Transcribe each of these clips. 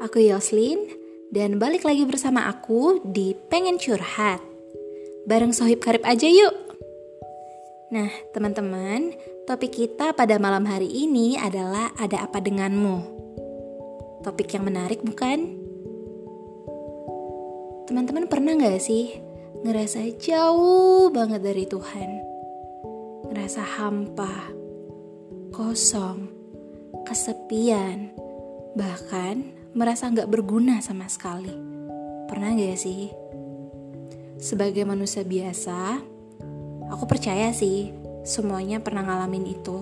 Aku Yoslin dan balik lagi bersama aku di Pengen Curhat. Bareng Sohib Karib aja yuk. Nah, teman-teman, topik kita pada malam hari ini adalah ada apa denganmu? Topik yang menarik bukan? Teman-teman pernah gak sih ngerasa jauh banget dari Tuhan? Ngerasa hampa, kosong, kesepian, bahkan merasa nggak berguna sama sekali. Pernah gak sih? Sebagai manusia biasa, aku percaya sih semuanya pernah ngalamin itu.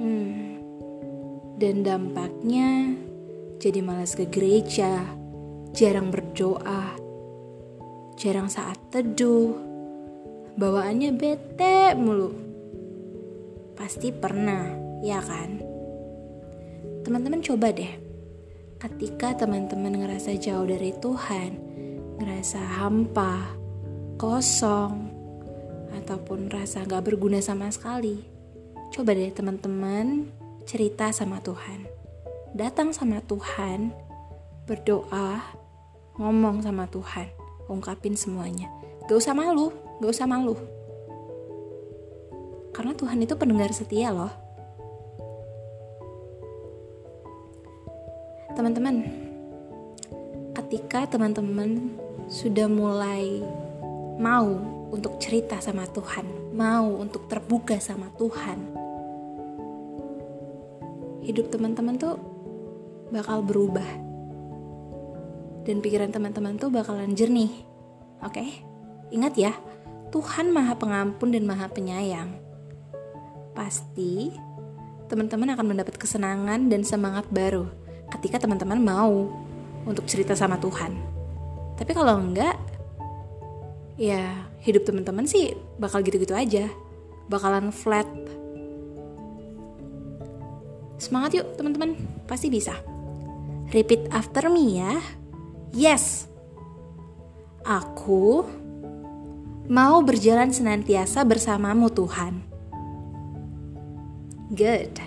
Hmm, dan dampaknya jadi malas ke gereja, jarang berdoa, jarang saat teduh, bawaannya bete mulu. Pasti pernah, ya kan? Teman-teman coba deh, ketika teman-teman ngerasa jauh dari Tuhan, ngerasa hampa, kosong, ataupun rasa gak berguna sama sekali, coba deh teman-teman cerita sama Tuhan. Datang sama Tuhan, berdoa, ngomong sama Tuhan, ungkapin semuanya. Gak usah malu, gak usah malu. Karena Tuhan itu pendengar setia loh. Teman-teman, ketika teman-teman sudah mulai mau untuk cerita sama Tuhan, mau untuk terbuka sama Tuhan, hidup teman-teman tuh bakal berubah. Dan pikiran teman-teman tuh bakalan jernih. Oke? Ingat ya, Tuhan Maha Pengampun dan Maha Penyayang. Pasti teman-teman akan mendapat kesenangan dan semangat baru ketika teman-teman mau untuk cerita sama Tuhan. Tapi kalau enggak, ya hidup teman-teman sih bakal gitu-gitu aja. Bakalan flat. Semangat yuk teman-teman, pasti bisa. Repeat after me ya. Yes. Aku mau berjalan senantiasa bersamamu Tuhan. Good.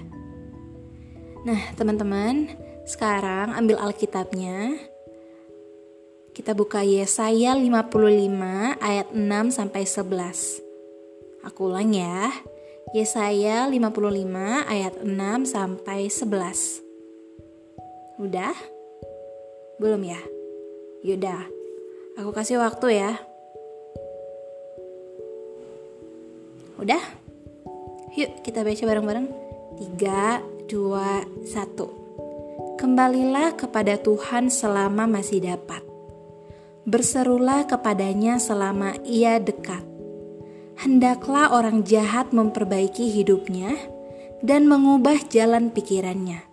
Nah, teman-teman, sekarang ambil Alkitabnya. Kita buka Yesaya 55 ayat 6 sampai 11. Aku ulang ya. Yesaya 55 ayat 6 sampai 11. Udah? Belum ya? Yaudah. Aku kasih waktu ya. Udah? Yuk kita baca bareng-bareng. 3, 2, 1. Kembalilah kepada Tuhan selama masih dapat. Berserulah kepadanya selama ia dekat. Hendaklah orang jahat memperbaiki hidupnya dan mengubah jalan pikirannya.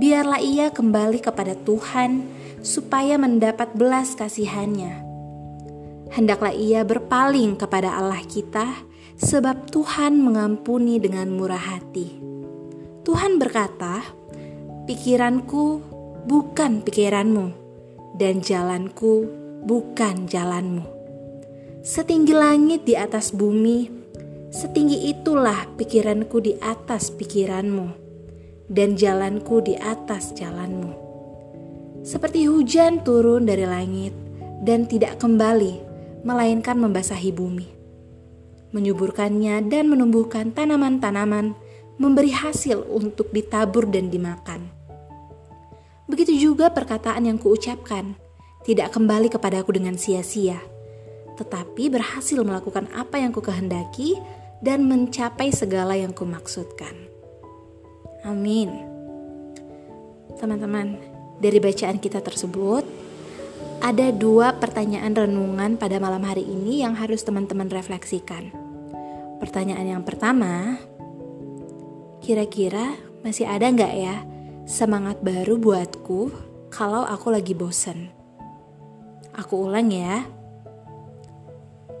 Biarlah ia kembali kepada Tuhan supaya mendapat belas kasihannya. Hendaklah ia berpaling kepada Allah kita, sebab Tuhan mengampuni dengan murah hati. Tuhan berkata, Pikiranku bukan pikiranmu, dan jalanku bukan jalanmu. Setinggi langit di atas bumi, setinggi itulah pikiranku di atas pikiranmu, dan jalanku di atas jalanmu. Seperti hujan turun dari langit dan tidak kembali, melainkan membasahi bumi, menyuburkannya dan menumbuhkan tanaman-tanaman, memberi hasil untuk ditabur dan dimakan Begitu juga perkataan yang kuucapkan, tidak kembali kepadaku dengan sia-sia, tetapi berhasil melakukan apa yang kukehendaki dan mencapai segala yang kumaksudkan. Amin. Teman-teman, dari bacaan kita tersebut, ada dua pertanyaan renungan pada malam hari ini yang harus teman-teman refleksikan. Pertanyaan yang pertama, kira-kira masih ada nggak ya semangat baru buatku kalau aku lagi bosen. Aku ulang ya.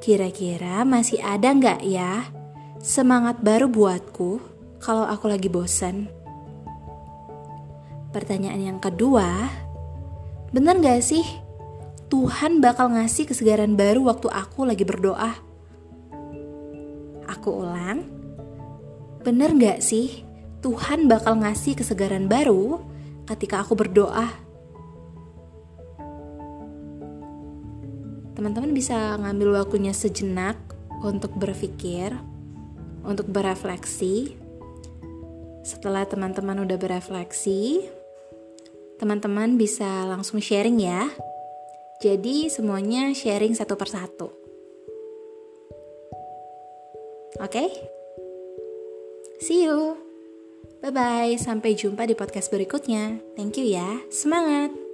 Kira-kira masih ada nggak ya semangat baru buatku kalau aku lagi bosen? Pertanyaan yang kedua, bener gak sih Tuhan bakal ngasih kesegaran baru waktu aku lagi berdoa? Aku ulang, bener gak sih Tuhan bakal ngasih kesegaran baru ketika aku berdoa. Teman-teman bisa ngambil waktunya sejenak untuk berpikir, untuk berefleksi. Setelah teman-teman udah berefleksi, teman-teman bisa langsung sharing ya. Jadi semuanya sharing satu persatu. Oke? Okay? See you. Bye bye. Sampai jumpa di podcast berikutnya. Thank you ya. Semangat.